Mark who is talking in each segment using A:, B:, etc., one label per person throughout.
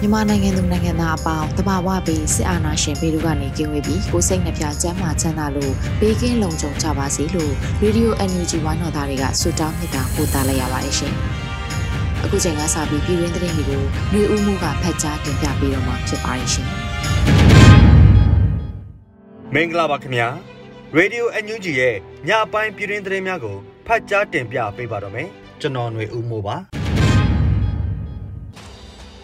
A: မြန်မာနိုင်ငံသူနိုင်ငံသားအပေါင်းတဘာဝပြီးစစ်အာဏာရှင်ပြည်သူကနေကင်းဝေးပြီးကိုစိတ်နှပြချမ်းသာချမ်းသာလို့ဘေးကင်းလုံခြုံကြပါစေလို့ Radio NUG ဝိုင်းတော်သားတွေကဆုတောင်းမေတ္တာပို့သလိုက်ရပါတယ်ရှင်။အခုချိန်ကစပြီးပြည်တွင်းသတင်းတွေကိုမျိုးဦးမှုကဖတ်ကြားတင်ပြပေးတော့မှာဖြစ်ပါတယ်ရှင်။
B: မင်္ဂလာပါခင်ဗျာ။ Radio NUG ရဲ့ညပိုင်းပြည်တွင်းသတင်းများကိုဖတ်ကြားတင်ပြပေးပါတော့မယ်။ကျွန်တော်ຫນွေဦးမိုးပါ။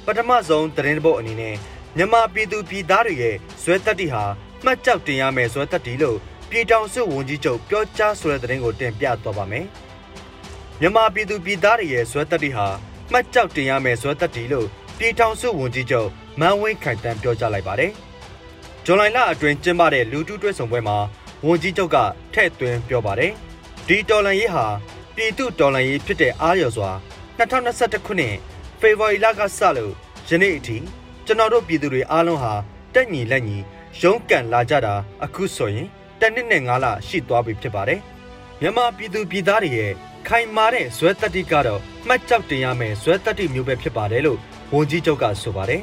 B: ပထမဆုံးသတင်းပုတ်အနေနဲ့မြန်မာပြည်သူပြည်သားတွေရဲ့ဇွဲတက်တီဟာမှတ်ကြောက်တင်ရမယ်ဇွဲတက်တီလို့ပြည်ထောင်စုဝန်ကြီးချုပ်ပြောကြားဆိုတဲ့သတင်းကိုတင်ပြသွားပါမယ်။မြန်မာပြည်သူပြည်သားတွေရဲ့ဇွဲတက်တီဟာမှတ်ကြောက်တင်ရမယ်ဇွဲတက်တီလို့ပြည်ထောင်စုဝန်ကြီးချုပ်မန်ဝင်းခိုင်တန်းပြောကြားလိုက်ပါတယ်။ဇွန်လလအတွင်းကျင်းပတဲ့လူထုတွဲဆုံပွဲမှာဝန်ကြီးချုပ်ကထည့်သွင်းပြောပါတယ်။ဒီတော်လန်ရေးဟာပြည်သူတော်လန်ရေးဖြစ်တဲ့အားရစွာ2021ခုနှစ် ဖေဖော်ဝါရီလကစလို့ယနေ့အထိကျွန်တော်တို့ပြည်သူတွေအားလုံးဟာတက်ညီလက်ညီရုန်းကန်လာကြတာအခုဆိုရင်တနစ်နဲ့၅လရှိသွားပြီဖြစ်ပါတယ်မြန်မာပြည်သူပြည်သားတွေရဲ့ခိုင်မာတဲ့ဇွဲတက်တိကတော့မှတ်ကြောက်တင်ရမယ်ဇွဲတက်တိမျိုးပဲဖြစ်ပါတယ်လို့ဝန်ကြီးချုပ်ကဆိုပါတယ်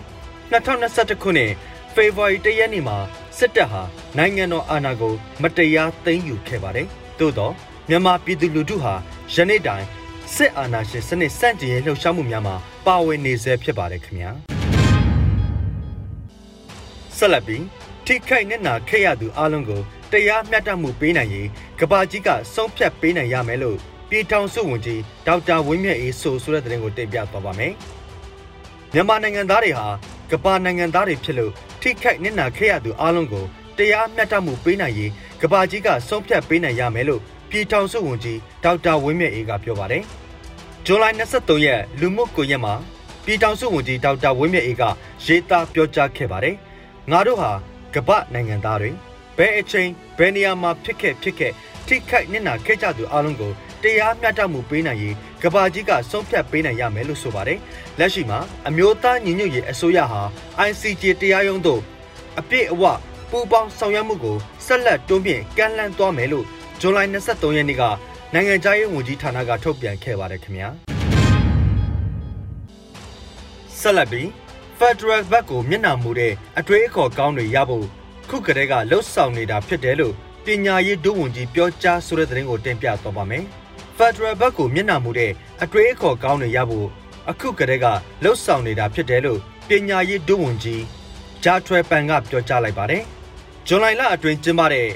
B: 2021ခုနှစ်ဖေဖော်ဝါရီ၁ရက်နေ့မှာစစ်တပ်ဟာနိုင်ငံတော်အာဏာကို မတရားသိမ်းယူခဲ့ပါတယ်သို့တော့မြန်မာပြည်သူလူထုဟာယနေ့တိုင် စစ်အာဏာရှင်စနစ်စန့်ကျင်ရေးလှုပ်ရှားမှုများမှာပါဝင်နေဆဲဖြစ်ပါတယ်ခင်ဗျာဆက်လက်ပြီးထိခိုက်နေနာခဲ့ရသူအလုံးကိုတရားမျှတမှုပေးနိုင်ရေးကဘာကြီးကဆုံးဖြတ်ပေးနိုင်ရမယ်လို့ပြည်ထောင်စုဝန်ကြီးဒေါက်တာဝင်းမြတ်အေးဆိုဆိုတဲ့သတင်းကိုတင်ပြသွားပါမယ်မြန်မာနိုင်ငံသားတွေဟာကဘာနိုင်ငံသားတွေဖြစ်လို့ထိခိုက်နေနာခဲ့ရသူအလုံးကိုတရားမျှတမှုပေးနိုင်ရေးကဘာကြီးကဆုံးဖြတ်ပေးနိုင်ရမယ်လို့ ပြည်ထောင်စုဝန်ကြီးဒေါက်တာဝင်းမြတ်အေးကပြောပါတယ်။ဇွန်လ23ရက်လူမှုကွန်ရက်မှာပြည်ထောင်စုဝန်ကြီးဒေါက်တာဝင်းမြတ်အေးကရေးသားပြောကြားခဲ့ပါတယ်။ငါတို့ဟာကမ္ဘာနိုင်ငံသားတွေဘယ်အချိန်ဘယ်နေရာမှာဖြစ်ခဲ့ဖြစ်ခဲ့ထိခိုက်နစ်နာခဲ့ကြသူအလုံးကိုတရားမျှတမှုပေးနိုင်ရေးကဘာကြီးကဆုံးဖြတ်ပေးနိုင်ရမယ်လို့ဆိုပါတယ်။လက်ရှိမှာအမျိုးသားညီညွတ်ရေးအစိုးရဟာ ICJ တရားရုံးသို့အပြည့်အဝပူးပေါင်းဆောင်ရွက်မှုကိုဆက်လက်တွန်းပြကမ်းလှမ်းသွားမယ်လို့ ဇွန်လ23ရက်နေ့ကနိုင်ငံခြားရေးဝန်ကြီးဌာနကထုတ်ပြန်ခဲ့ပါတယ်ခင်ဗျာဆက်လက်ပြီး Federal Bank ကိုမျက်နှာမူတဲ့အတွေ့အခေါ်ကောင်းတွေရဖို့ခုကတည်းကလှုပ်ဆောင်နေတာဖြစ်တယ်လို့ပညာရေးဒုဝန်ကြီးပြောကြားဆိုတဲ့သတင်းကိုတင်ပြသွားပါမယ်။ Federal Bank ကိုမျက်နှာမူတဲ့အတွေ့အခေါ်ကောင်းတွေရဖို့အခုကတည်းကလှုပ်ဆောင်နေတာဖြစ်တယ်လို့ပညာရေးဒုဝန်ကြီးဂျာထွယ်ပန်ကပြောကြားလိုက်ပါတယ်။ဇွန်လလအတွင်းကျင်းပတဲ့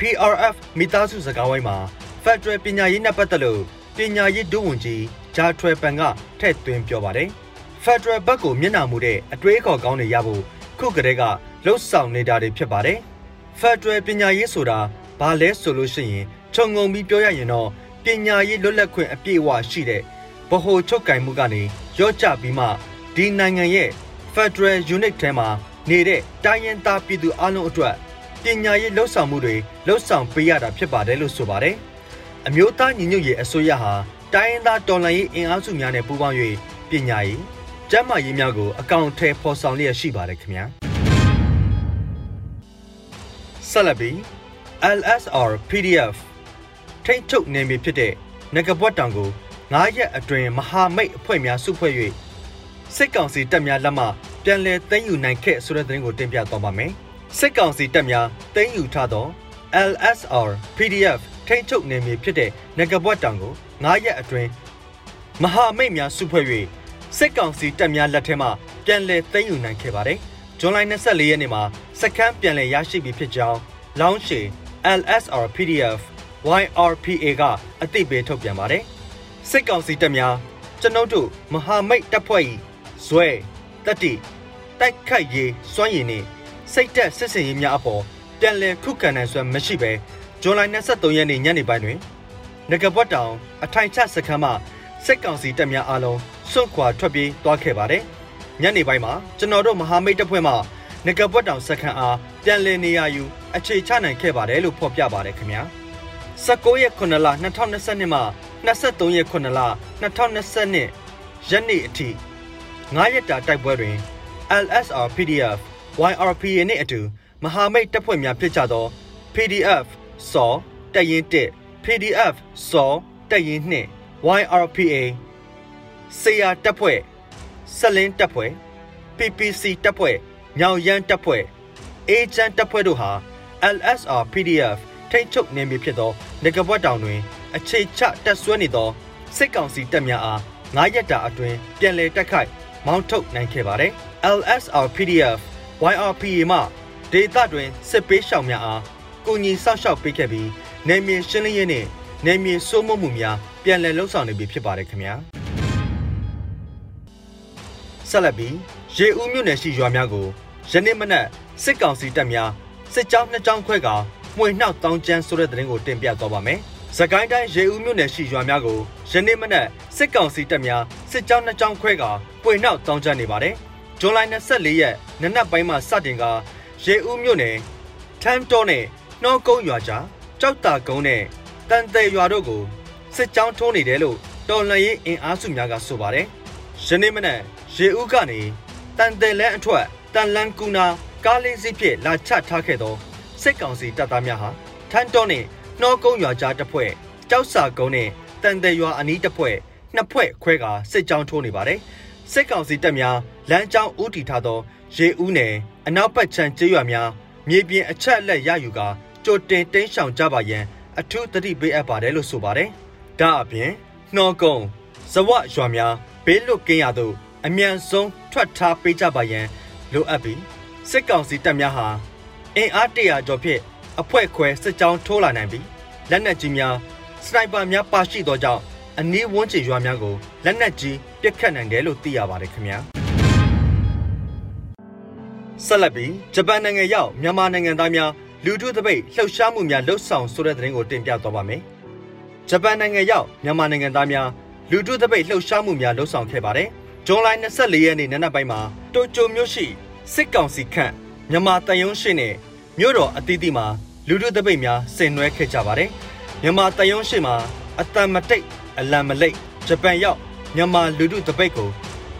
B: PRF မိသားစုစကားဝိုင်းမှာဖက်ဒရယ်ပညာရေးနဲ့ပတ်သက်လို့ပညာရေးဒုဝန်ကြီးဂျာထွယ်ပန်ကထည့်သွင်းပြောပါတယ်။ဖက်ဒရယ်ဘက်ကိုမျက်နှာမူတဲ့အတွေးအခေါ်ကောင်းတွေရဖို့ခုကတည်းကလှုပ်ဆောင်နေတာတွေဖြစ်ပါတယ်။ဖက်ဒရယ်ပညာရေးဆိုတာဘာလဲဆိုလို့ရှိရင်ခြုံငုံပြီးပြောရရင်တော့ပညာရေးလွတ်လပ်ခွင့်အပြည့်အဝရှိတဲ့ဗဟိုချုပ်ကင်မှုကနေရော့ကျပြီးမှဒီနိုင်ငံရဲ့ Federal Unit ထဲမှာနေတဲ့တိုင်းရင်းသားပြည်သူအလုံးအတွက် ပညာရေးလှုပ်ဆောင်မှုတွေလှုပ်ဆောင်ပေးရတာဖြစ်ပါတယ်လို့ဆိုပါတယ်။အမျိုးသားညီညွတ်ရေးအစိုးရဟာတိုင်းရင်းသားတော်လှန်ရေးအင်အားစုများနဲ့ပူးပေါင်း၍ပညာရေးကျန်းမာရေးများကိုအကောင့်ထဲပေါ်ဆောင်လျက်ရှိပါတယ်ခင်ဗျာဆက်လက်ပြီး LSR PDF ထိတ်ချုပ်နေပြီဖြစ်တဲ့ငကပွက်တောင်ကို9ရက်အတွင်းမဟာမိတ်အဖွဲ့များစုဖွဲ့၍စစ်ကောင်စီတပ်များလက်မှပြန်လည်သိမ်းယူနိုင်ခဲ့ဆိုတဲ့သတင်းကိုတင်ပြသွားပါမယ် စစ်ကောင်စီတပ်များသိမ်းယူထားသော LSR PDF ထိန်းချုပ်နေမည်ဖြစ်တဲ့ငကဘွက်တောင်ကို9ရက်အတွင်းမဟာမိတ်များစုဖွဲ့၍စစ်ကောင်စီတပ်များလက်ထက်မှပြန်လည်သိမ်းယူနိုင်ခဲ့ပါတယ်။ဇွန်လ24ရက်နေ့မှာစခန်းပြန်လည်ရရှိပြီဖြစ်ကြောင်းလောင်းရှည် LSR PDF YRPA ကအသိပေးထုတ်ပြန်ပါတယ်။စစ်ကောင်စီတပ်များကျွန်ုပ်တို့မဟာမိတ်တပ်ဖွဲ့၏ဇွဲတတိတိုက်ခိုက်ရေးစွမ်းရည်နှင့် စိတ်သက်စစ်စင်ရေးများအပေါ်ပြန်လည်ခုခံနိုင်စွမ်းမရှိဘဲဇွန်လ23ရက်နေ့ညနေပိုင်းတွင်ငကပွက်တောင်အထိုင်ချစခန်းမှစစ်ကောင်စီတပ်များအားလုံးစွန့်ခွာထွက်ပြေးသွားခဲ့ပါတယ်။ညနေပိုင်းမှာကျွန်တော်တို့မဟာမိတ်တပ်ဖွဲ့မှငကပွက်တောင်စခန်းအားပြန်လည်နေရာယူအခြေချနိုင်ခဲ့ပါတယ်လို့ဖော်ပြပါတယ်ခင်ဗျာ။19ရက်9လ2022မှ23ရက်9လ2022ရက်နေ့အထိ9ရက်တာတိုက်ပွဲတွင် LSR PDF YRPA နှင့်အတူမဟာမိတ်တပ်ဖွဲ့များဖြစ်ကြသော PDF စောတပ်ရင်း1 PDF စောတပ်ရင်း2 YRPA ဆေယာတပ်ဖွဲ့ဆက်လင်းတပ်ဖွဲ့ PPC တပ်ဖွဲ့ညောင်ရမ်းတပ်ဖွဲ့အေဂျင့်တပ်ဖွဲ့တို့ဟာ LSR PDF ထိတ်ချုပ်နေပြီဖြစ်သောငကပွက်တောင်တွင် အခြေချတက်ဆွဲနေသောစစ်ကောင်စီတပ်များအား9ရက်တာအတွင်းပြန်လည်တိုက်ခိုက်မောင်းထုတ်နိုင်ခဲ့ပါတယ်။ LSR PDF YRPA မှဒေသတွင်စစ်ပေးရှောင်များအားကိုညီဆောက်ရှောက်ပေးခဲ့ပြီးနေမြေရှင်းလင်းရေးနဲ့နေမြေစိုးမိုးမှုများပြန်လည်လှုပ်ဆောင်နေပြီဖြစ်ပါတယ်ခင်ဗျာဆက်လက်ပြီးရေဦးမြို့နယ်ရှိရွာများကိုယနေ့မနက်စစ်ကောင်စီတပ်များစစ်ကြောင်းနှစ်ကြောင်းခွဲကမှွေနှောက်တောင်းကျန်းဆိုတဲ့သတင်းကိုတင်ပြသွားပါမယ်။စကိုင်းတိုင်းရေဦးမြို့နယ်ရှိရွာများကိုယနေ့မနက်စစ်ကောင်စီတပ်များစစ်ကြောင်းနှစ်ကြောင်းခွဲကပွေနှောက်တောင်းကျန်းနေပါတယ်။ ဇွန်လ24ရက်နနက်ပိုင်းမှာစတင်ကရေဦးမြို့နယ်ထမ်းတော်နဲ့နှောကုန်းရွာကြားကြောက်တာကုန်းနဲ့တန်တယ်ရွာတို့ကိုစစ်ကြောင်းထိုးနေတယ်လို့တော်လှန်ရေးအင်အားစုများကဆိုပါတယ်။ယနေ့မနက်ရေဦးကနေတန်တယ်လန်းအထွက်တန်လန်းကူနာကားလေးစီးဖြင့်လာချထားခဲ့သောစစ်ကောင်စီတပ်သားများဟာထန်းတော်နဲ့နှောကုန်းရွာကြားတပ်ဖွဲ့ကြောက်စာကုန်းနဲ့တန်တယ်ရွာအနီးတပ်ဖွဲ့နှစ်ဖွဲ့ခွဲကစစ်ကြောင်းထိုးနေပါတယ်။ စစ်ကောင်စီတပ်များလမ်းကြောင်းဦးတည်ထားသောရေဦးနယ်အနောက်ဘက်ခြမ်းကျေးရွာများမြေပြင်အချက်အလက်ရယူကာကြိုတင်တင်းရှောင်ကြပါရန်အထူးသတိပေးအပ်ပါတယ်လို့ဆိုပါတယ်။ဒါအပြင်နှောကုန်းဇဝရွာများဘေးလွတ်ကင်းရသို့အမြန်ဆုံးထွက်ထားပေးကြပါရန်လိုအပ်ပြီးစစ်ကောင်စီတပ်များဟာအင်အားတရာကျော်ဖြင့်အဖွဲ့ခွဲစစ်ကြောင်းထိုးလာနိုင်ပြီးလက်နက်ကြီးများစနိုက်ပါများပါရှိသောကြောင့် အနည်းဝန်းကျင်ရွာများကိုလက်နက်ကြီးပစ်ခတ်နိုင်တယ်လို့သိရပါတယ်ခင်ဗျာဆက်လက်ပြီးဂျပန်နိုင်ငံရောက်မြန်မာနိုင်ငံသားများလူထုတပိတ်လှုပ်ရှားမှုများလှုပ်ဆောင်ဆိုတဲ့သတင်းကိုတင်ပြသွားပါမယ်ဂျပန်နိုင်ငံရောက်မြန်မာနိုင်ငံသားများလူထုတပိတ်လှုပ်ရှားမှုများလှုပ်ဆောင်ခဲ့ပါတယ်ဇွန်လ24ရက်နေ့နံနက်ပိုင်းမှာတိုကျိုမြို့ရှိစစ်ကောင်စီခန့်မြန်မာတန်ယုံရှိနဲ့မြို့တော်အသီးသီးမှာလူထုတပိတ်များဆင်နွှဲခဲ့ကြပါတယ်မြန်မာတန်ယုံရှိမှာအတန်မတိတ် အလံမလိတ်ဂျပန်ရောက်မြန်မာလူထုတပိတ်ကို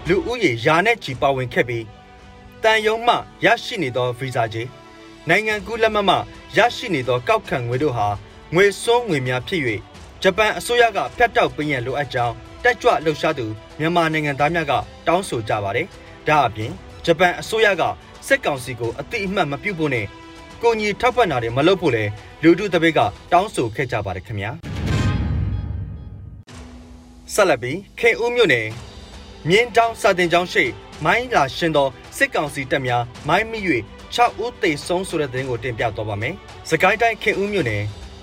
B: လူဦးရေယာနဲ့ချီပါဝင်ခဲ့ပြီးတန်ယုံမှရရှိနေသောဗီဇာကြေးနိုင်ငံကူးလက်မှတ်မှရရှိနေသောကောက်ခံငွေတို့ဟာငွေစွန်းငွေများဖြစ်၍ဂျပန်အစိုးရကဖျက်တောက်ပေးရန်လိုအပ်ကြောင်းတက်ကြွလှုပ်ရှားသူမြန်မာနိုင်ငံသားများကတောင်းဆိုကြပါတယ်။ဒါအပြင်ဂျပန်အစိုးရကစက်ကောင်စီကိုအတိအမှတ်မပြုဖို့နဲ့ကိုကြီးထောက်ပံ့တာတွေမလုပ်ဖို့လဲလူထုတပိတ်ကတောင်းဆိုခဲ့ကြပါတယ်ခင်ဗျာ ဆက်လက်ပြီးခေဦးမြို့နယ်မြင်းတောင်စာတင်ကျောင်းရှိမိုင်းလာရှင်သောစစ်ကောင်စီတပ်များမိုင်းမိ၍6ဦးသေဆုံးဆိုတဲ့သတင်းကိုတင်ပြသွားပါမယ်။စကိုင်းတိုင်းခေဦးမြို့နယ်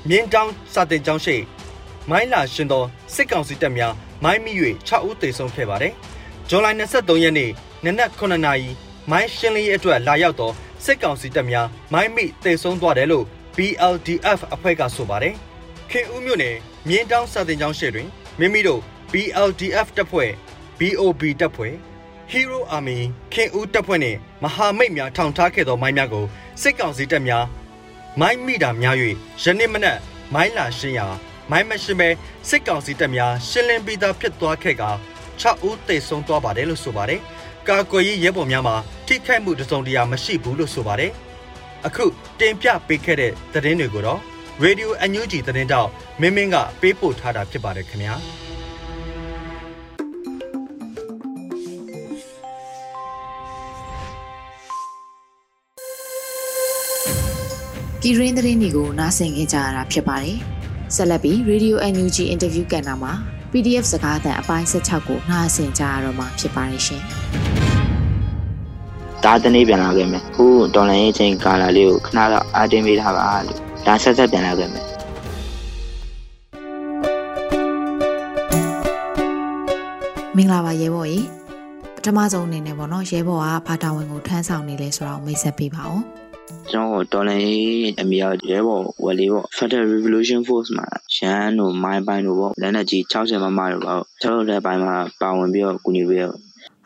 B: မြင်းတောင်စာတင်ကျောင်းရှိမိုင်းလာရှင်သောစစ်ကောင်စီတပ်များမိုင်းမိ၍6ဦးသေဆုံးခဲ့ပါတယ်။ဇွန်လ23ရက်နေ့နနက်9နာရီမိုင်းရှင်းလင်းရေးအတွက်လာရောက်သောစစ်ကောင်စီတပ်များမိုင်းမိသေဆုံးသွားတယ်လို့ BLDF အဖွဲ့ကဆိုပါတယ်။ခင်ဦးမြို့နယ်မြင်းတောင်စာတင်ကျောင်းရှေ့တွင်မိမိတို့ BLDF တပ်ဖွဲ့ BOB တပ်ဖွဲ့ Hero Army ခင်ဦးတပ်ဖွဲ့နှင့်မဟာမိတ်များထောင်ထားခဲ့သောမိုင်းများကိုစစ်ကောင်စီတပ်များမိုင်းမိတာများ၍ယနေ့မနက်မိုင်းလာရှင်းရာမိုင်းမရှင်းပဲစစ်ကောင်စီတပ်များရှင်းလင်းပြီးသားဖြစ်သွားခဲ့က6ဦးသေဆုံးသွားပါတယ်လို့ဆိုပါတယ်။ကာကွယ်ရေးရဲဘော်များမှာထိခိုက်မှုတစုံတရာမရှိဘူးလို့ဆိုပါတယ်။အခုတင်ပြပေးခဲ့တဲ့သတင်းတွေကိုတော့ Radio NUG သတင်းတောက်မင်းမင်းကပေးပို့ထားတာဖြစ်ပါတယ်ခင်ဗျာ။
A: ပြည်ရင်းသတင်းတွေကိုနားဆင်ကြကြရတာဖြစ်ပါတယ်။ဆက်လက်ပြီး Radio NUG Interview ကဏ္ဍမှာ PDF စကားသံအပိုင်း16ကိုနှာဆင်ကြရတော့မှာဖြစ်ပါတယ်ရှင်
C: ဒါတနေ့ပြန်လာခဲ့မယ်ခုဒေါ်လာရေးချင်းကာလာလေးကိုခဏတော့အတင်းပေးထားပါလို့ဒါဆက်ဆက်ပြန်လာခဲ့မယ်
A: မင်္ဂလာပါရဲဘော်ကြီးပထမဆုံးအနေနဲ့ပေါ့နော်ရဲဘော်ကဘာတာဝန်ကိုထမ်းဆောင်နေလဲဆိုတာကိုမိတ်ဆက်ပေးပါဦး
C: ကျွန်တော်ဒေါ်လာရေးအမေရောက်ရဲဘော်ဝယ်လေးပေါ့ Federal Revolution Force မှာရန်တို့မိုင်းပိုင်းတို့ပေါ့လက်နက်ကြီး60မမတို့ပေါ့ကျွန်တော်တို့ဘိုင်းမှာပါဝင်ပြီးတော့ကူညီပေးရ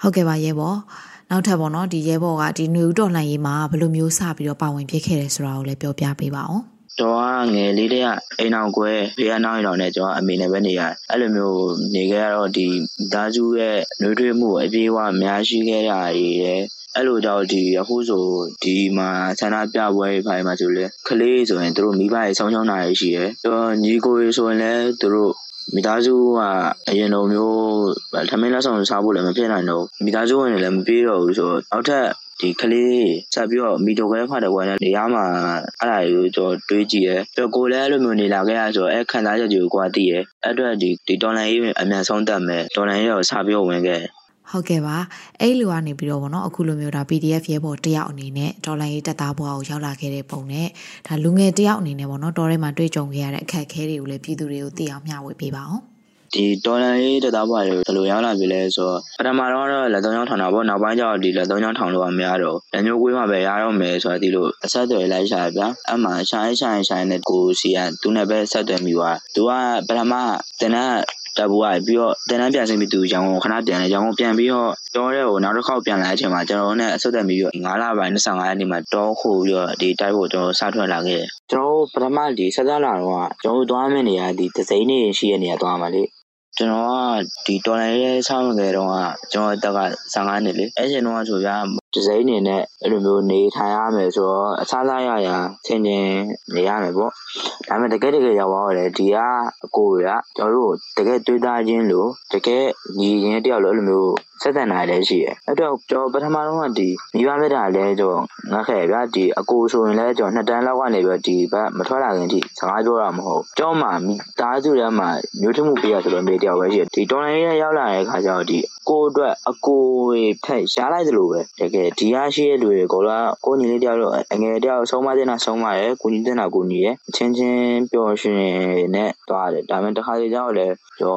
A: ဟုတ်ကဲ့ပါရဲဘော်နောက်ထပ်ပေါ့နော်ဒီရဲဘော်ကဒီနွေဦးတော်လှန်ရေးမှာဘယ်လိုမျိုးစပြီးတော့ပါဝင်ဖြစ်ခဲ့တယ်ဆိုတာကိုလည်းပြောပြပေးပါအောင်
C: တော့ငယ်လေးတည်းကအိမ်အောင်ကွဲဖေးနောက်အိမ်အောင်နဲ့ကျွန်တော်အမေနဲ့ပဲနေရတယ်အဲ့လိုမျိုးနေခဲ့တော့ဒီဒါကျူရဲ့နှွေးထွေးမှုအပြေးအဝအများရှိခဲ့တာတွေရဲ့ အဲ့လိုကြောင့်ဒီအခုဆိုဒီမှာဆန္ဒပြပွဲဖိုင်မှာဆိုလေကလေးဆိုရင်တို့မိဘတွေဆောင်းချောင်းတာရှိတယ်။တော့ညီကိုတွေဆိုရင်လည်းတို့မိသားစုကအရင်လိုမျိုးထမင်းလက်ဆောင်စားဖို့လည်းမဖြစ်နိုင်တော့မိသားစုဝင်လည်းမပြေးတော့ဘူးဆိုတော့နောက်ထပ်ဒီကလေးဆက်ပြီးတော့မီတိုခွဲဖတ်တဲ့ကွာနဲ့နေရာမှာအဲ့ဒါကိုကျွန်တော်တွေးကြည့်ရဲပြီးတော့ကိုလည်းအဲ့လိုမျိုးနေလာခဲ့ရဆိုတော့အဲ့ခံစားချက်ကြီးကိုကွာသိရဲအဲ့အတွက်ဒီဒီဒေါ်လာရေးအမြန်ဆုံးတက်မယ်ဒေါ်လာရေးတော့စားပြီးတော့ဝင်ခဲ့
A: ဟုတ်ကဲ့ပါအဲ့လိုကနေပြီးတော့ဗောနော်အခုလိုမျိုးဒါ PDF ရဲဘော်တယောက်အနေနဲ့ဒေါ်လာရေးတက်သားဘွားကိုရောက်လာခဲ့တဲ့ပုံနဲ့ဒါလူငယ်တယောက်အနေနဲ့ဗောနော်တော်ထဲမှာတွေ့ကြုံခဲ့ရတဲ့အခက်အခဲတွေကိုလည်းပြည်သူတွေကိုသိအောင်မျှဝေပေးပါအောင်
C: ဒီတော်လန်ရေးတက်သားဘွားတွေဘယ်လိုရောက်လာပြီလဲဆိုတော့ပထမတော့လက်သုံးချောင်းထောင်တာပေါ့နောက်ပိုင်းကျတော့ဒီလက်သုံးချောင်းထောင်လို့မရတော့လက်မျိုးကွေးမှပဲရတော့မယ်ဆိုတာဒီလိုအဆက်အသွယ်လိုက်ရှာဗျာအမှရှာရင်ရှာရင်ရှာရင်နဲ့ကိုစီကသူနဲ့ပဲဆက်သွယ်မိသွားသူကပထမတင်တဲ့ တက်ဘူးကပြီးတော့တန်းတန်းပြန်ဆင်းပြီးသူရောင်းခဏပြန်လဲရောင်းပြန်ပြီးတော့တောတဲ့ကိုနောက်တစ်ခေါက်ပြန်လာတဲ့အချိန်မှာကျွန်တော်နဲ့အဆက်အသွယ်ပြီးတော့9လပိုင်း25ရက်နေ့မှာတောခိုးပြီးတော့ဒီတိုက်ဖို့ကျွန်တော်စထွက်လာခဲ့တယ်ကျွန်တော်ပထမဒီဆက်စားလာတော့ကျွန်တော်သွားမယ့်နေရာဒီဒဇိန်နေရှိတဲ့နေရာသွားမှာလေကျွန်တော်ကဒီတော်လိုင်းရဲဆောင်းငယ်တုန်းကကျွန်တော်တက်က15နှစ်လေအဲ့ချိန်တုန်းကဆိုပြဒီဇိုင်းနေနဲ့အဲ့လိုမျိုးနေထိုင်ရမယ်ဆိုတော့အစားစားရရချင်းချင်းနေရမယ်ပေါ့ဒါပေမဲ့တကယ်တကယ်ရောက်သွားတယ်ဒီကအကိုရကျွန်တော်တို့တကယ်တွေးသားခြင်းလို့တကယ်ညီရင်တယောက်လို့အဲ့လိုမျိုးဆက်တန်နိုင်လည်းရှိတယ်အဲ့တော့ကျွန်တော်ပထမဆုံးကဒီမိဘမေတ္တာလည်းကျွန်တော်ငတ်ခဲ့ဗျာဒီအကိုဆိုရင်လည်းကျွန်တော်နှစ်တန်းလောက်ကနေပြီးဒီဘက်မထွက်လာခင်ထိစကားပြောတာမဟုတ်ကျွန်တော်မှမိသားစုထဲမှာမျိုးထမှုပြရဆိုတော့မေတယောက်ပဲရှိတယ်ဒီတော်လိုင်းရဲရောက်လာတဲ့အခါကျတော့ဒီကိုအတွက်အကိုဖက်ရှားလိုက်သလိုပဲတကယ်ဒီရရှိတဲ့လူတွေကိုလာကိုညီလေးတယောက်တော့အငယ်တယောက်ဆုံးမတင်တာဆုံးမရဲကိုညီတင်တာကိုညီရဲအချင်းချင်းပျော်ရွှင်နဲ့တွားတယ်ဒါပေမဲ့တစ်ခါတလေကျတော့လည်းပြော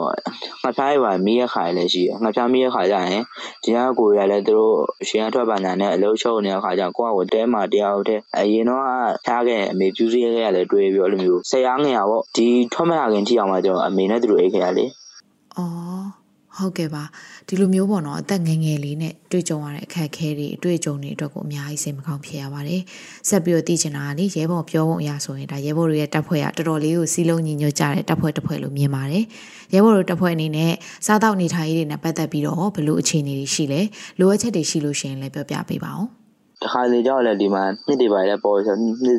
C: ငါဖျားရပါမီးရခါလည်းရှိတယ်ငါဖျားမီးရခါကြရင်ဒီကကိုရလည်းသူတို့ရှင်းထွက်ပါညာနဲ့အလုံးချုပ်နေတဲ့ခါကျကိုကကိုတဲမှာတယောက်တည်းအရင်တော့ဖျားခဲ့အမေပြူးစည်းခဲ့ရလည်းတွေးပြီးအဲ့လိုမျိုးဆရာငယ်ရပေါ့ဒီထွက်မလာခင်ထိအောင်မှကျွန်တော်အမေနဲ့သူတို့အိတ်ခဲ့ရလေ
A: အော်ဟုတ်ကဲ့ပါ ဒီလိုမျိုးပေါ့နော်အသက်ငယ်ငယ်လေးနဲ့တွေ့ကြုံရတဲ့အခက်အခဲတွေအတွေ့အကြုံတွေအတွက်ကိုအများကြီးစိတ်မကောင်းဖြစ်ရပါတယ်ဆက်ပြီးတော့သိချင်တာကလေရဲဘော်ပြောဖို့အရာဆိုရင်ဒါရဲဘော်တွေရဲ့တပ်ဖွဲ့ကတော်တော်လေးကိုစီးလုံးညီညွတ်ကြတဲ့တပ်ဖွဲ့တစ်ဖွဲ့လို့မြင်ပါတယ်ရဲဘော်တို့တပ်ဖွဲ့အနေနဲ့စားတောက်နေထိုင်ရေးတွေနဲ့ပတ်သက်ပြီးတော့ဘယ်လိုအခြေအနေတွေရှိလဲလိုအပ်ချက်တွေရှိလို့ရှိရင်လည်းပြောပြပေးပါဦး
C: တခါလေကြောက်လည်းဒီမှာနှစ်တွေပါလဲပေါ်ဆို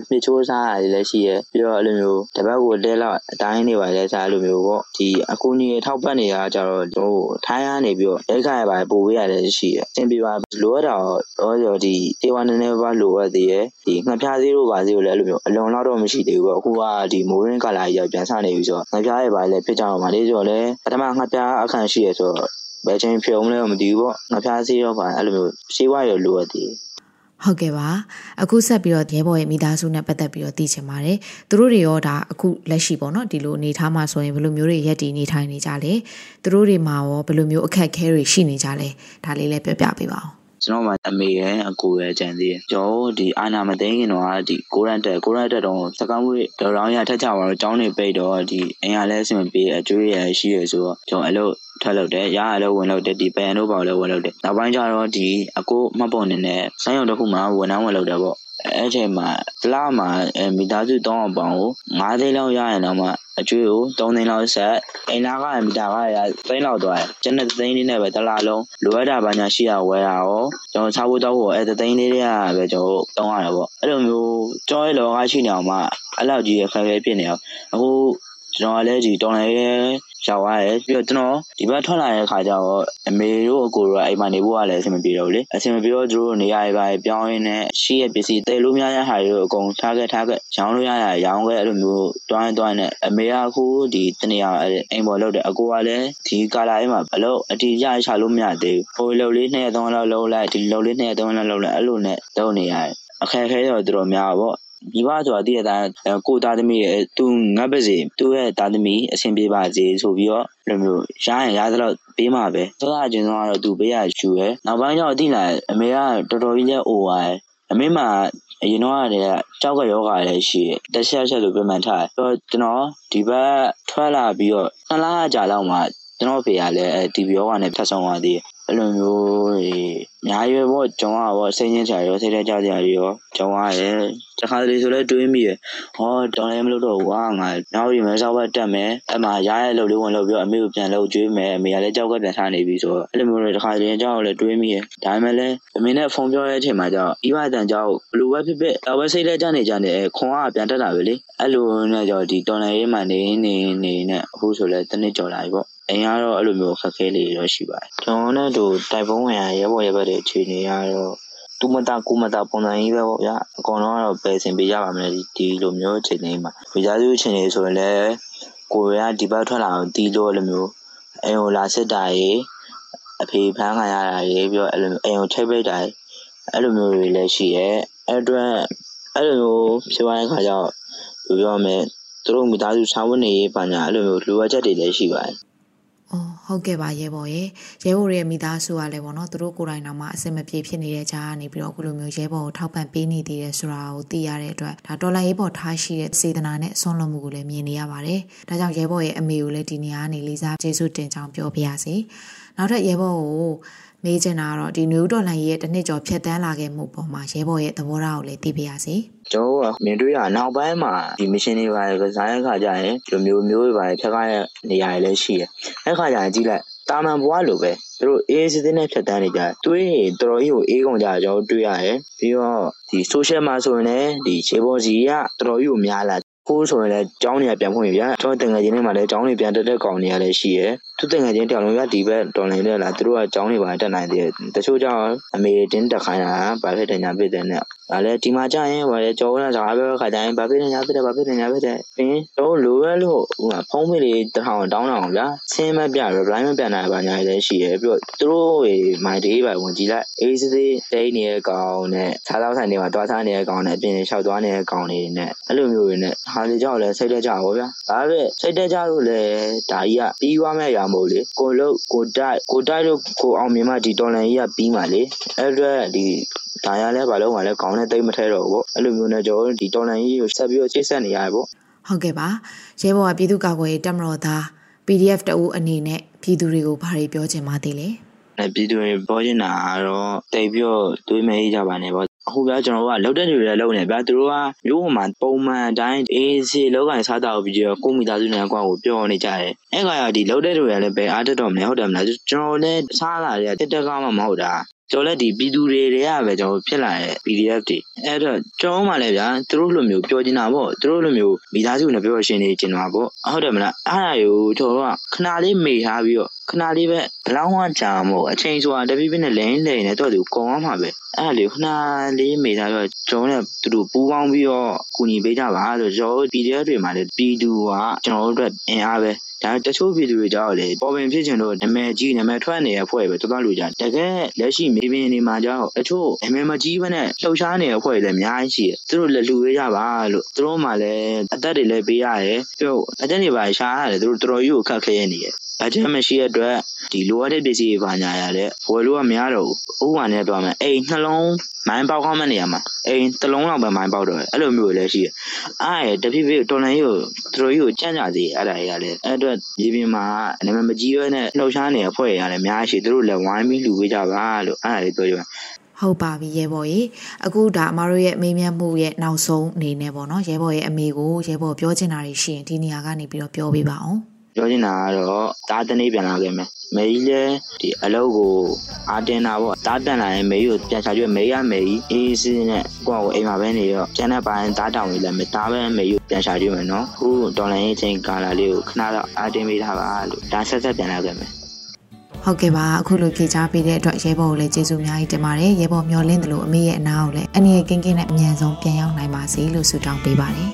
C: နှစ်ချိုးစားရတယ်လည်းရှိရပြီးတော့အဲ့လိုမျိုးတပတ်ကိုတဲလောက်အတိုင်းတွေပါလဲစားအဲ့လိုမျိုးပေါ့ဒီအကူကြီးထောက်ပတ်နေတာကြတော့ဟိုထိုင်းရနေပြီးတော့ဒိတ်ခါရပါပို့ပေးရတယ်ရှိရအဆင်ပြေပါလိုအပ်တာတော့ရောဒီတေဝါနည်းနည်းပါလိုအပ်သေးရဒီငှက်ဖျားသေးလို့ပါသေးလို့လည်းအဲ့လိုမျိုးအလွန်လောက်တော့မရှိသေးဘူးပေါ့အခုကဒီမိုးရင်းကလာကြီးပြန်ဆနေပြီဆိုတော့ငှက်ဖျားရပါလဲဖြစ်ကြအောင်ပါလေဆိုတော့လေပထမငှက်ဖျားအခန့်ရှိရဆိုတော့ဘယ်ချိန်ဖြုံလဲမသိဘူးပေါ့ငှက်ဖျားသေးတော့ပါအဲ့လိုမျိုးရှေးဝါရလိုအပ်သေး
A: ဟုတ်ကဲ့ပါအခုဆက်ပြီးတော့ရဲဘော်ရဲ့မိသားစုနဲ့ပတ်သက်ပြီးတော့သိချင်ပါတယ်သူတို့တွေရောဒါအခုလက်ရှိပေါ့နော်ဒီလိုအနေထားမှာဆိုရင်ဘယ်လိုမျိုးတွေရက်တည်နေထိုင်နေကြလဲသူတို့တွေမှာရောဘယ်လိုမျိုးအခက်အခဲတွေရှိနေကြလဲဒါလေးလည်းပြောပြပေးပါဦး
C: ကျွန်တော်မှအမေရဲ့အကိုရဲ့ကြံသေးတယ်ကျွန်တော်ဒီအာနာမသိခင်တော့ဒီကိုရန်တက်ကိုရန်တက်တော့စကောင်းဝေးဒေါ်ရောင်းရထက်ချပါတော့ကျောင်းနေပိတ်တော့ဒီအင်အားလဲအဆင်ပြေအကျွေးရရှိရဆိုတော့ကျွန်တော်အဲ့လိုထွက်လုပ်တယ်ရရလည်းဝင်လုပ်တယ်ဒီပန်တို့ပေါ့လည်းဝင်လုပ်တယ်နောက်ပိုင်းကျတော့ဒီအကိုမှတ်ပုံနေနဲ့ဆိုင်းရုံတစ်ခုမှဝန်ထမ်းဝင်လုပ်တယ်ပေါ့ အဲ့ချိန်မှာတလားမှာမိသားစုတောင်းအောင်ပေါင်းကို9သိန်းလောက်ရရင်တော့မှအကျွေးကို3သိန်းလောက်ဆက်အိမ်လာကမီတာကရသိန်းလောက်သွားတယ်ကျန်တဲ့သိန်းလေးနဲ့ပဲတလားလုံးလိုအပ်တာဘာညာရှိရဝယ်တာရောကျွန်တော်စားဖို့တောက်ဖို့အဲ့သိန်းလေးတွေကပဲကျွန်တော်တောင်းရတယ်ပေါ့အဲ့လိုမျိုးကြောရဲ့လောကရှိနေအောင်မှအဲ့လောက်ကြီးရခက်ခဲဖြစ်နေအောင်အခု ကျွန်တော်ကလည်းဒီတော်လိုင်းရဲရောက်သွားတယ်ပြီးတော့ကျွန်တော်ဒီဘက်ထွက်လာတဲ့ခါကျတော့အမေတို့အကိုတို့ကအိမ်မှာနေဖို့ကလည်းအဆင်မပြေတော့ဘူးလေအဆင်မပြေတော့သူတို့နေရာတွေပါပြောင်းရင်းနဲ့ရှိရပစ္စည်းတဲလို့များတဲ့ဟာတွေအကုန်ထားခဲ့ထားခဲ့ရောင်းလို့ရရရောင်းခဲ့အဲ့လိုမျိုးတွိုင်းတွိုင်းနဲ့အမေကအခုဒီတနေရာအိမ်ပေါ်လောက်တယ်အကိုကလည်းဒီကာလာအိမ်မှာအလုပ်အတီးရချလို့မရသေးဘူးဟိုလုံလေးနှစ်ရက်သုံးလောက်လုံးလိုက်ဒီလုံလေးနှစ်ရက်သုံးလောက်လုံးလိုက်အဲ့လိုနဲ့တုံးနေရတယ်အခက်အခဲတော့တော်တော်များပါပေါ့ မိဘဆိုတာတည့်ရတာကိုသားသမီးရဲ့သူငတ်ပါစေသူ့ရဲ့သားသမီးအဆင်ပြေပါစေဆိုပြီးတော့လိုမျိုးရရင်ရသလောက်ပေးမှာပဲသောသားချင်းတော့တော့သူပေးရယူရယ်နောက်ပိုင်းကျတော့တိလာအမေကတော်တော်ကြီးလဲအိုပါရယ်အမေမှာအရင်တော့ကတည်းကကြောက်ကယောဂါလည်းရှိတယ်တက်ချက်ချက်လိုပြမှန်ထားတယ်ကျွန်တော်ဒီဘက်ထွက်လာပြီးတော့နှစ်လကြာလောက်မှကျွန်တော်ဖေကလည်းဒီဘီယောဂါနဲ့ဖတ်ဆောင်သွားသေးတယ် အဲ့လိုမျိုးအများကြီးပဲပေါ့ကျောင်းကပေါ့စိတ်ညစ်ကြရောစိတ်ထဲကြကြရောကျောင်းကရဲ့တခါတလေဆိုလဲတွေးမိရဟောတော်လည်းမလုပ်တော့ဘူးကွာငါနောက်ဒီမဲဆောက်ဘက်တက်မယ်အမှရရဲ့လုပ်လေးဝင်လုပ်ပြီးအမေကိုပြန်လုပ်ကျွေးမယ်အမေကလည်းကြောက်ကပြန်ထားနေပြီဆိုတော့အဲ့လိုမျိုးတွေတခါတလေကြောက်လည်းတွေးမိရဒါပေမဲ့လည်းအမေနဲ့ဖုန်းပြောတဲ့အချိန်မှာကြောက်ဤဝတန်ကြောက်ဘလူပဲဖြစ်ဖြစ်တော့ပဲစိတ်ထဲကြနေကြနေခွန်ကပြန်တက်လာပြီလေအဲ့လိုနဲ့ကြောက်ဒီတော်လည်းရေးမှနေနေနေနဲ့အခုဆိုလဲတနစ်ကြော်လာပြီပေါ့ အိမ်ကတော့အဲ့လိုမျိုးခက်ခဲလေးတော့ရှိပါတယ်ကျွန်တော်နဲ့တို့တိုက်ပုံးဝင်ရရဲဘော်ရဲဘက်တွေအခြေအနေကတော့သူမတာကိုမတာပုံစံကြီးပဲပေါ့ဗျာအကောင်တော့တော့ပယ်စင်ပေးရပါမယ်ဒီဒီလိုမျိုးအခြေအနေမှာဝိဇာစုအခြေအနေဆိုရင်လည်းကိုရဒီဘက်ထွက်လာအောင်တီးလို့လိုမျိုးအိမ်ကိုလာစစ်တာရေအဖေဖမ်းခံရတာရေပြီးတော့အဲ့လိုအိမ်ကိုထိပ်ပိတ်တာအဲ့လိုမျိုးတွေလည်းရှိရဲအဲ့အတွက်အဲ့လိုမျိုးဖြစ်သွားတဲ့ခါကျတော့ပြောရမယ်သူတို့မိသားစုစာဝန်နေရေးပါညာအဲ့လိုမျိုးလိုအပ်ချက်တွေလည်းရှိပါတယ်
A: အော်ဟုတ်ကဲ့ပါရဲဘော်ရဲ့ရဲဘော်ရဲ့မိသားစုကလည်းပေါ့နော်သူတို့ကိုယ်တိုင်တော့မှအဆင်မပြေဖြစ်နေတဲ့ကြားကနေပြီးတော့အခုလိုမျိုးရဲဘော်ကိုထောက်ပံ့ပေးနေသေးတယ်ဆိုတာကိုသိရတဲ့အတွက်ဒါဒေါ်လာရေးပေါ်ထားရှိတဲ့စေတနာနဲ့ဆွမ်းလွန်မှုကိုလည်းမြင်နေရပါတယ်။ဒါကြောင့်ရဲဘော်ရဲ့အမေကိုလည်းဒီနေရာကနေလေးစားကျေးဇူးတင်ကြောင်းပြောပြရစီ။နောက်ထပ်ရဲဘော်ကို မေးချင်တာကတော့ဒီနယူးဒေါ်လာရဲ့တစ်နှစ်ကျော်ဖြတ်တန်းလာခဲ့မှုပေါ်မှာရဲဘော်ရဲ့သဘောထားကိုလည်းသိပြရစီ။
C: ကျွန်တော်ကမြင်တွေ့ရနောက်ပိုင်းမှာဒီမရှင်တွေပါကစားတဲ့ခါကျရင်ဒီမျိုးမျိုးတွေပါဖြတ်ခိုင်းတဲ့နေရာတွေလည်းရှိတယ်။အဲ့ခါကျရင်ကြည့်လိုက်တာမန်ဘွားလိုပဲသူတို့အေးစစ်စစ်နဲ့ဖြတ်တန်းနေကြတွေးရင်တော်တော်ကြီးကိုအေးကုန်ကြကျွန်တော်တွေ့ရတယ်ပြီးတော့ဒီ social မှာဆိုရင်လည်းဒီခြေပေါ်စီကတော်တော်ကြီးကိုများလာကိုဆိုရင်လည်းကျောင်းတွေကပြန်ဖွင့်ပြီဗျာကျွန်တော်တငယ်ချင်းတွေမှာလည်းကျောင်းတွေပြန်တက်တဲ့ကောင်တွေကလည်းရှိရယ်သူတငယ်ချင်းတောင်လုံးကဒီဘက်တော်လိုင်းနဲ့လာသူတို့ကကျောင်းတွေပါတက်နိုင်သေးတယ်တချို့ကြောင့်အမေတင်းတက်ခိုင်းတာဗာဖြစ်တယ်ညာဖြစ်တယ်နဲ့ဒါလည်းဒီမှာကြာရင်ဗာလေကျောင်းကစားပဲခါကြရင်ဗာဖြစ်တယ်ညာဖြစ်တယ်ဗာဖြစ်တယ်ညာဖြစ်တယ်အင်းတော့လိုပဲလို့ဟိုဖုံးမိလေးတထောင်တောင်းတောင်ဗျာဆင်းမပြ reply မပြန်နိုင်ပါညာလည်းရှိရယ်ပြီးတော့သူတို့တွေမိုင်တေးပါဝင်ကြည့်လိုက်အေးစစ်စစ်တိတ်နေတဲ့ကောင်နဲ့စားသောက်ဆိုင်တွေမှာတွားထားနေတဲ့ကောင်နဲ့အပြင်လျှောက်သွားနေတဲ့ကောင်တွေနဲ့အဲ့လိုမျိုးတွေနဲ့ဟာလေကြောက်လည်းစိတ်တက်ကြပါဗျာဒါပဲစိတ်တက်ကြလို့လည်းဒါကြီးကပြီးသွားမဲ့ရာမို့လေကိုလုတ်ကိုတိုက်ကိုတိုက်လို့ကိုအောင်မြင်မှဒီတော်လန်ကြီးကပြီးမှလေအဲ့အတွက်ဒီဒါရလဲဘာလို့မှလဲခေါင်းနဲ့တိတ်မထဲတော့ဘူးပေါ့အဲ့လိုမျိုးနဲ့ကျွန်တော်ဒီတော်လန်ကြီးကိုဆက်ပြီးတော့ချိတ်ဆက်နေရတယ်ပေါ့
A: ဟုတ်ကဲ့ပါရဲဘော်ကပြည်သူ့ကာကွယ်ရေးတပ်မတော်သား PDF တအူးအနေနဲ့ပြည်သူတွေကိုဘာတွေပြောချင်ပါသေးလဲ
C: အဲပြည်သူတွေပြောချင်တာကတော့တိတ်ပြီးတော့တွေးမအေးကြပါနဲ့ပေါ့ အခုဗျာကျွန်တော်တို့ကလောက်တဲ့လူတွေလုံးနေဗျာသူတို့ကမျိုးပေါ်မှာပုံမှန်တိုင်းအေးစီလောကန်စားတာကိုပြီးတော့ကိုမိသားစုနဲ့ကွာကိုပြောနေကြတယ်အဲ့ခါကျဒီလောက်တဲ့လူတွေလည်းပဲအားတက်တော့မလဲဟုတ်တယ်မလားကျွန်တော်လည်းစားလာတယ်တက်တက်ကမှမဟုတ်တာကျွန်တော်လည်းဒီပြည်သူတွေတွေကပဲကျွန်တော်ဖြစ်လာတဲ့ PDF တွေအဲ့တော့ကျွန်တော်မှလည်းဗျာသူတို့လိုမျိုးပြောချင်တာပေါ့သူတို့လိုမျိုးမိသားစုနဲ့ပြောရှင်နေချင်တာပေါ့ဟုတ်တယ်မလားအဲ့ဒါကိုကျွန်တော်ကခဏလေးမေ့ထားပြီးတော့ ခဏလေးပဲဘလောင်းဝကြာမို့အချိန်ဆိုတာတပိပိနဲ့လိန်လိန်နဲ့တော့သူကုန်အောင်မှာပဲအဲ့ဒါလေးခဏလေးမေ့ထားပြီးတော့ကျွန်တော်နဲ့သူတို့ပူးပေါင်းပြီးတော့ကူညီပေးကြပါဆိုကျွန်တော် PDF တွေမှာလည်းပြည်သူကကျွန်တော်တို့အတွက်အင်အားပဲဒါတချို့ပြည်သူတွေကြောက်လေပေါ်ပင်ဖြစ်ချင်တော့နာမည်ကြီးနာမည်ထွက်နေတဲ့အဖွဲ့ပဲတော်တော်လူကြတကယ်လက်ရှိမြေပြင်နေမှာကြောက်တချို့နာမည်မကြီးဘဲနဲ့လှုပ်ရှားနေတဲ့အဖွဲ့တွေလည်းအများကြီးရှိတယ်သူတို့လည်းလူရကြပါလို့သူတို့မှလည်းအသက်တွေလည်းပေးရတယ်ပြီးတော့အသက်တွေပါရှားရတယ်သူတို့တော်တော်ကြီးကိုခက်ခဲနေတယ် ဘတ်ဂျက်မရှိတဲ့အတွက်ဒီလိုအပ်တဲ့ပစ္စည်းတွေပါညာရတဲ့ဝယ်လို့ကမရတော့ဘူးဥပမာနဲ့ပြောမယ်အိမ်နှလုံးမိုင်းပေါက်ခေါမဲ့နေရာမှာအိမ်တစ်လုံးလောက်ပဲမိုင်းပေါက်တော့တယ်အဲ့လိုမျိုးလည်းရှိတယ်အားရတဖြည်းဖြည်းတော်လန်ကြီးကိုသူတို့ကြီးကိုကြန့်ကြစေအဲ့ဒါကြီးကလည်းအဲ့အတွက်မြေပြင်မှာနာမည်မကြီးရဲနဲ့လှုပ်ရှားနေတဲ့အဖွဲ့တွေကလည်းအများကြီးရှိသူတို့လည်းဝိုင်းပြီးလူပေးကြပါလို့အဲ့ဒါလေးပြောကြပါ
A: ဟုတ်ပါပြီရဲဘော်ရေအခုဒါအမတို့ရဲ့မေးမြန်းမှုရဲ့နောက်ဆုံးအနေနဲ့ပေါ့နော်ရဲဘော်ရဲ့အမေကိုရဲဘော်ပြောချင်တာတွေရှိရင်ဒီနေရာကနေပြီးတော့ပြောပေးပါအောင်
C: ပြောချင်တာကတော့တားတနေ့ပြန်လာခဲ့မယ်မေကြီးလည်းဒီအလုပ်ကိုအာတင်တာပေါ့တားပြန်လာရင်မေကြီးကိုပြန်ချကြည့်မေကြီးကမေကြီးအေးစီးနဲ့ကိုယ့်ကိုအိမ်မှာပဲနေတော့ကျန်တဲ့ပိုင်းတားတောင်ကြီးလည်းမတားပဲမေကြီးကိုပြန်ချကြည့်မယ်နော်ခုဒေါ်လာရေးချင်းကာလာလေးကိုခဏတော့အာတင်ပေးထားပါလို့ဒါဆက်ဆက်ပြန်လာခဲ့မယ်
A: ဟုတ်ကဲ့ပါအခုလိုဖြေချပေးတဲ့အတွက်ရဲဘော်ကိုလည်းကျေးဇူးအများကြီးတင်ပါတယ်ရဲဘော်မျောလင့်တယ်လို့အမေရဲ့အနာကိုလည်းအနေနဲ့ကင်းကင်းနဲ့အမြန်ဆုံးပြန်ရောက်နိုင်ပါစေလို့ဆုတောင်းပေးပါတယ်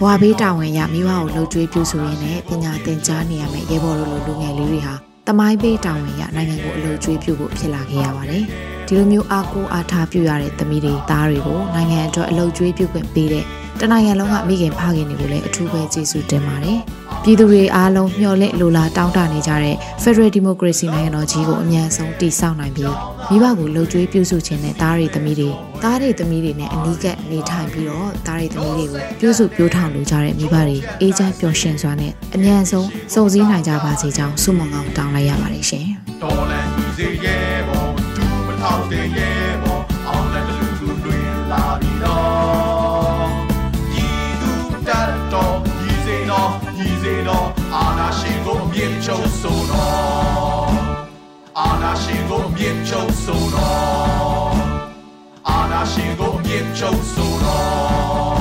A: ဘွာဘေးတာဝန်ရမိဘကိုလှုပ်ကြွေးပြုစုရင်းနဲ့ပညာသင်ကြားနေရမယ့်ရဲဘော်တို့လိုလူငယ်လေးတွေဟာတမိုင်းဘေးတာဝန်ရနိုင်ငံကိုအလှုပ်ကြွေးပြုဖို့ဖြစ်လာခဲ့ရပါတယ်ဒီလိုမျိုးအားကိုးအားထားပြုရတဲ့သမီးတွေသားတွေကိုနိုင်ငံအတွက်အလှုပ်ကြွေးပြုခွင့်ပေးတဲ့ တနိုင်ငံလုံးကမိခင်ဖခင်တွေကိုလည်းအထူးပဲကျေးဇူးတင်ပါတယ်ပြည်သူတွေအားလုံးမျှော်လင့်လိုလားတောင်းတနေကြတဲ့ Federal Democracy နိုင်ငံတော်ကြီးကိုအမြန်ဆုံးတည်ဆောက်နိုင်ပြီးမိဘကိုလှုပ်ကြွေးပြုစုခြင်းနဲ့သားရီသမီးတွေသားရီသမီးတွေနဲ့အနီးကပ်နေထိုင်ပြီးတော့သားရီသမီးတွေကိုပြုစုပြောထောင်လိုကြတဲ့မိဘတွေအေးချမ်းပျော်ရွှင်စွာနဲ့အမြန်ဆုံးစုံစည်းနိုင်ကြပါစေကြောင်းဆုမွန်ကောင်းတောင်းလိုက်ရပါတယ်ရှင်။တော်လန်ကြီးစေရဲ့ဘောဒူမထောက်တဲ့ ချုပ်ဆိုတော်အာနာရှင်ကိုအမြင့်ချုပ်ဆိုတော်အာနာရှင်ကိုအမြင့်ချုပ်ဆိုတော်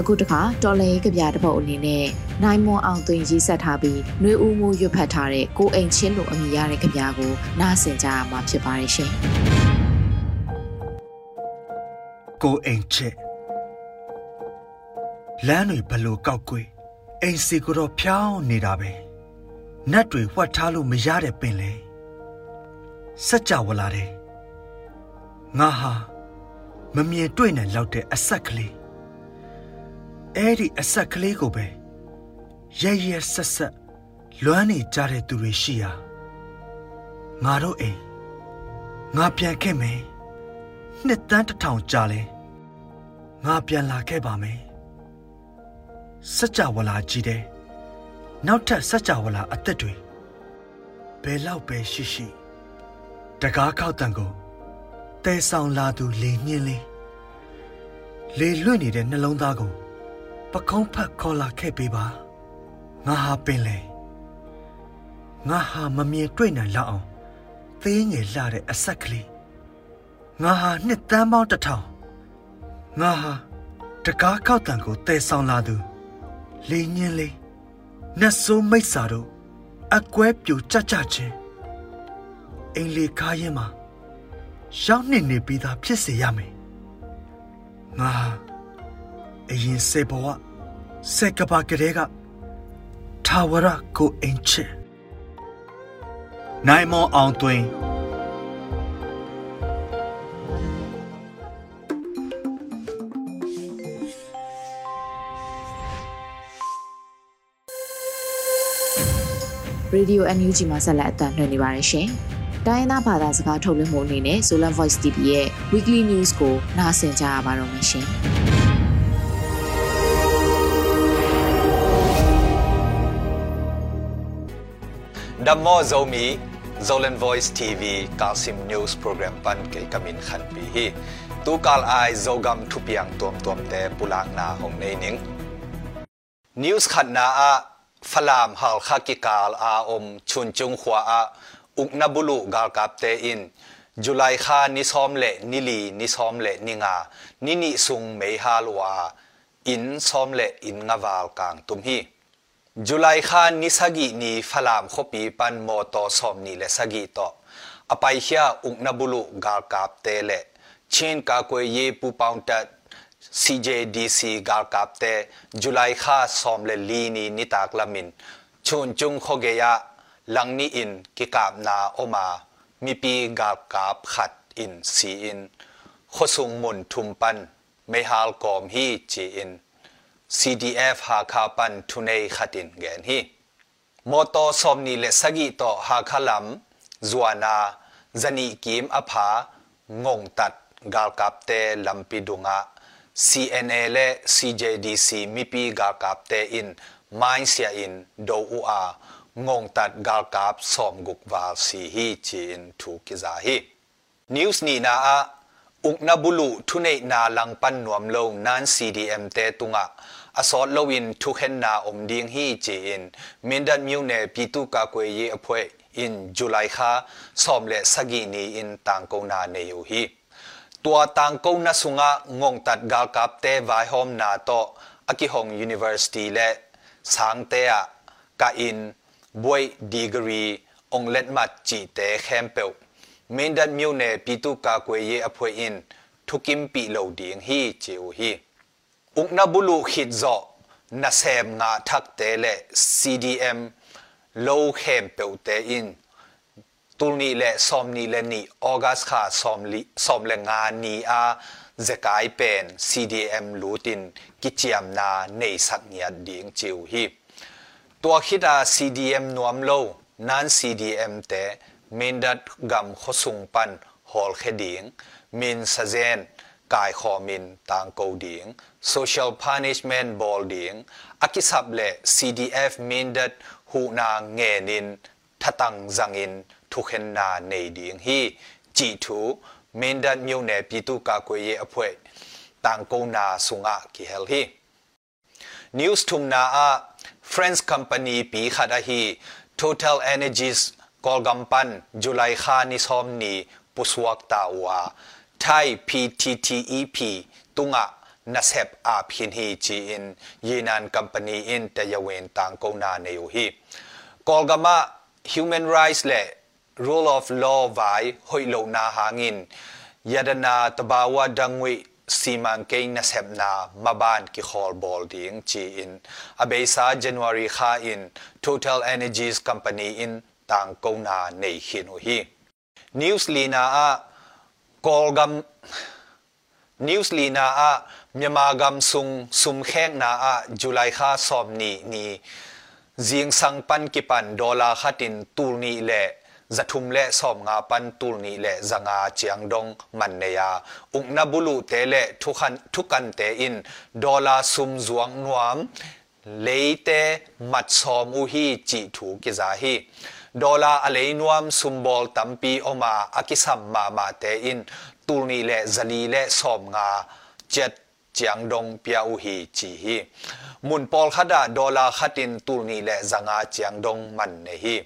A: အခုတခါတော်လည်ကြပြတဲ့ပုတ်အနေနဲ့နိုင်မွန်အောင်သွင်းရေးဆက်ထားပြီးနှွေဦးမှုရွတ်ဖတ်ထားတဲ့ကိုအိမ်ချင်းလိုအမည်ရတဲ့ကြပြကိုနားဆင်ကြရမှာဖြစ်ပါတယ်ရှင်
D: ကိုအိမ်ချစ်လမ်းတွေဘလို့ကောက်ကွေးအိမ်စီကိုတော့ဖြောင်းနေတာပဲနတ်တွေဝှက်ထားလို့မရတဲ့ပင်လေစัจ java လာတယ်ငါဟာမမြင်တွေ့နိုင်လောက်တဲ့အဆက်ကလေးအဲ့ဒီအဆက်ကလေးကိုပဲရဲရဲဆက်ဆက်လွမ်းနေကြတဲ့သူတွေရှိရာငါတို့အိမ်ငါပြန်ခဲ့မယ် နှစ်တန်းတစ်ထောင်ကြာလဲငါပြန်လာခဲ့ပါမယ်စัจ java လာကြီးတဲ့နောက်ထပ်စัจ java လာအသက်တွေဘယ်လောက်ပဲရှိရှိတကားခောက်တန်ကိုတဲဆောင်လာသူလေညင်းလေးလေလွင့်နေတဲ့နှလုံးသားကိုပကုံးဖက်ခေါ်လာခဲ့ပေးပါငါဟာပင်လေငါဟာမမြင်တွေ့နိုင်လောက်အောင်သေးငယ်လှတဲ့အဆက်ကလေး ငါဟာနှစ်တန်းပေါင်းတစ်ထောင်ငါဟာတကားခောက်တံကိုတည်ဆောင်လာသူလေညင်းလေးနတ်ဆိုးမိတ်စာတို့အကွဲပြူကြကြချင်းအိမ်လေးကားရင်မှာရောက်နေနေပြီးသားဖြစ်စေရမယ်ငါအရင်စေဘဝစက်ကပါကလေးကထာဝရကိုအင်ချေနိုင်မောအောင်သွင်း
A: ရေဒီယို NUG မှာဆက်လက်အသံလွှင့်နေပါတယ်ရှင်။တိုင်းသားဘာသာစကားထုတ်လွှင့်မှုအနေနဲ့ Solar Voice TV ရဲ့ Weekly News ကိုနားဆင်ကြရပါတော့မယ်ရှင်။
E: ဒမောဇိုမီ Zolan Voice TV Kalsim News Program pan ke kamin khan pi hi tu kal ai zogam thupiang tom tom te pulak na hong nei ning News khan na a ฟลามฮาลคากิกาลอาอมชุนจุงขวาอุกนบุลุกาลกับเตอินจุลายคานิซอมเลนิลีนิซอมเลนิงานินิสุงเมฮาลวาอินซอมเลอินงาวาลกางตุมฮีจุลายคานิสกินีฟลามคปีปันโมตอซอมนีเลสกิตออไปเฮียอุกนบุลุกาลกับเตเลเชนกาควยเยปูปาวตะ CJDC gal kap te July kha som le li ni ni tak lamin chun chung khoge ya lang ni in ki kap na oma mi pi gal kap khat in si in khosung mun thum pan me hal kom hi chi in CDF ဟာခါပန်ထုနေခတင်ဂန်ဟီမော်တော်ဆ ோம் နီလေစဂီတော့ဟာခလမ်ဇွာနာဇနီကင်အဖာငုံတတ်ဂါလ်ကပ်တဲလမ်ပီဒုငါ CNA လေ CJDC မိပီဂါကပ်တဲ in မိုင်းဆီယာ in ဒိုဦးအာငုံတတ်ဂါလ်ကပ်ဆ ோம் ဂုကဝါစီဟီချင်ထူကိဇာဟီ news ni na a ukna bulu thunei na lang pan nuam lo nan cdm te tunga asot lowin thu khen na om ding hi che in mindan myu ne pitu ka kwe ye aphwe in july kha som le sagi ni in tang ko na ne yu hi tua tang ko na sunga ngong tat gal kap te vai hom na to. Akihong university le sang te a. Ka in boy degree ong let mat chi te khem pe min dat myu ne pitu ka kwe ye aphwe in. Thukim pi lo ding hi chiu hi. Uk na bulu khit zo. Na sem nga thak te le cdm lo khem pe te in. ตุลนี่และซอมนี่และนี่ออกัสค่ะซอมลิซอมและงานนี่อาเจกายเป็น CDM ลูตินกิจยมนาในสักเนียดเดียงจิวฮีตัวคิดอา CDM นวมโลนั้น CDM เตะมินดัดกำขสุงปันฮอลเคดียงมินซาเซนกายคอมินต่างกูดียง social punishment บอลดียงอากิสับเล CDF มินดัดหูนางเงินินทตังจังอิน ทุกเห็นนาในดิงฮีจีทูเมนดัดมิวเนปิตุกากวยเยอพวยต่างกูนาสุงะกิเฮลฮี news ทุมนาอา Friends Company ปีขัดฮี Total Energies กอลกัมปันจุลัยคานิสอมนีปุสวักตาวา Thai PTTEP ตุงะนัสเฮบอาพินฮีจีอินยีนันคัมปานีอินแต่ยเวนต่างกูนาเนยูฮีกอลกัมะ Human Rights และ Rule of Law ไว้หอยโลนาหางินยาดนาตบาวาดังวิ siman ke na sepna maban ki khol bol ding chi in abesa january kha in total energies company in tang ko na nei hin hi news lina a kolgam news lina a myama gam sung sum kheng na a july kha som ni ni jing sang pan ki pan dola khatin tur ni le จะทุมเล่สอมงาปันตูนีเล่จังอาเจียงดงมันเนียอุกนบุลุเตเล่ทุกันทุกันเตอินดอลาซุมจวงนวมเลยเตมัดสอมอุฮีจิถูกิจาฮีดอลาอะไรนวมซุมบอลตัมปีออกมาอากิสัมมามาเตอินตูนีเล่จะลีเล่สอมงาเจ็ดเจียงดงเปียอุฮีจีฮีมุนปอลขดาดอลาขัดินตูนีเล่จังอาเจียงดงมันเนฮี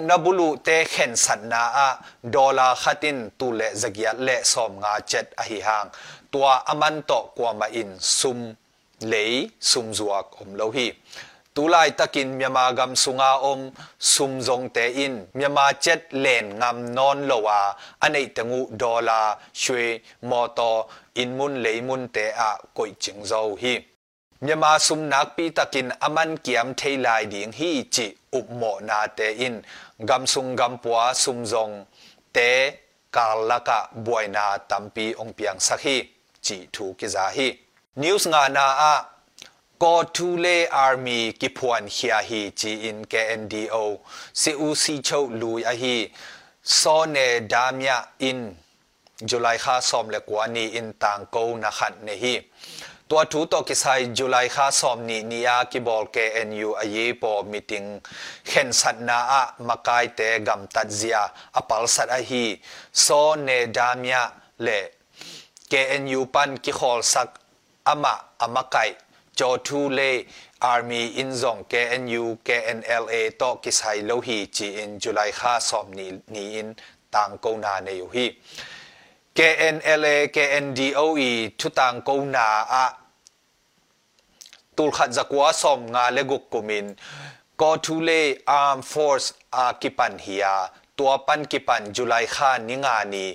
E: na bulu te khen sat na a. Dola khatin tu le zagiat le som nga chet a hi hang. Tua aman to kwa ma in sum lei, sum zuak om lo hi. Tu lai takin myama gam sunga om, sum zong te in. Myama chet len ngam non lowa anei tangu dola shwe moto in mun, lei mun te a, koi ching zo hi. မြန်မာစုံနက်ပီတကင်အမန်ကီယမ်ထေလိုက်ဒင်းဟီချီဥပမောနာတေအင်ဂမ်ဆုံဂမ်ပွာစုံဇုံတေကာလကဘွိုင်နာတမ်ပီအုံပြန့်စခီချီထူကိဇာဟီ news nga na a ko tu le army ki phuan hia hi chi in KNDO si u si chou lu a hi so ne damya in july kha som le kwani in tang ko na khat ne hi ตัวทูตกิไซจุลัยคาสอมนีนียากิบอลเกเอ็นยูอเยปอมิติงเข็นสัตนาอะมากายเตกัมตัดเซียอปัลสัตอหีโซเนดามยาเลเกเอ็นยูปันกิขอลสักอามะอามากจอทูเลอาร์มีอินซอง KNU KNLA ตกิไซโลฮีจีอินจุลัยคาสอมนีนีอินต่างกูนาเนยูฮี KNLA KNDOE ทุตังกูนาอะ ตุลขัดจักวาสมงาเลกุกกุมินก็ทุเลอาร์มฟอร์สอากิปันเฮียตัวปันกิปันจุไลขานิงานี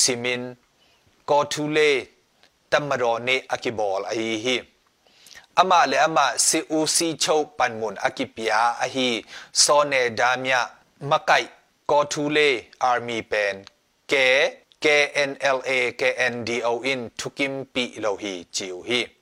E: ซิมินก็ทุเลตัมมารอเนอากิบอลไอฮีอามาเลอามาซิอูซีโชปันมุนอากิปยาอฮีโซเนดามยามะไกก็ทุเลอาร์มีเป็นเก KNLA KNDO in tukim pi lo hi chiu hi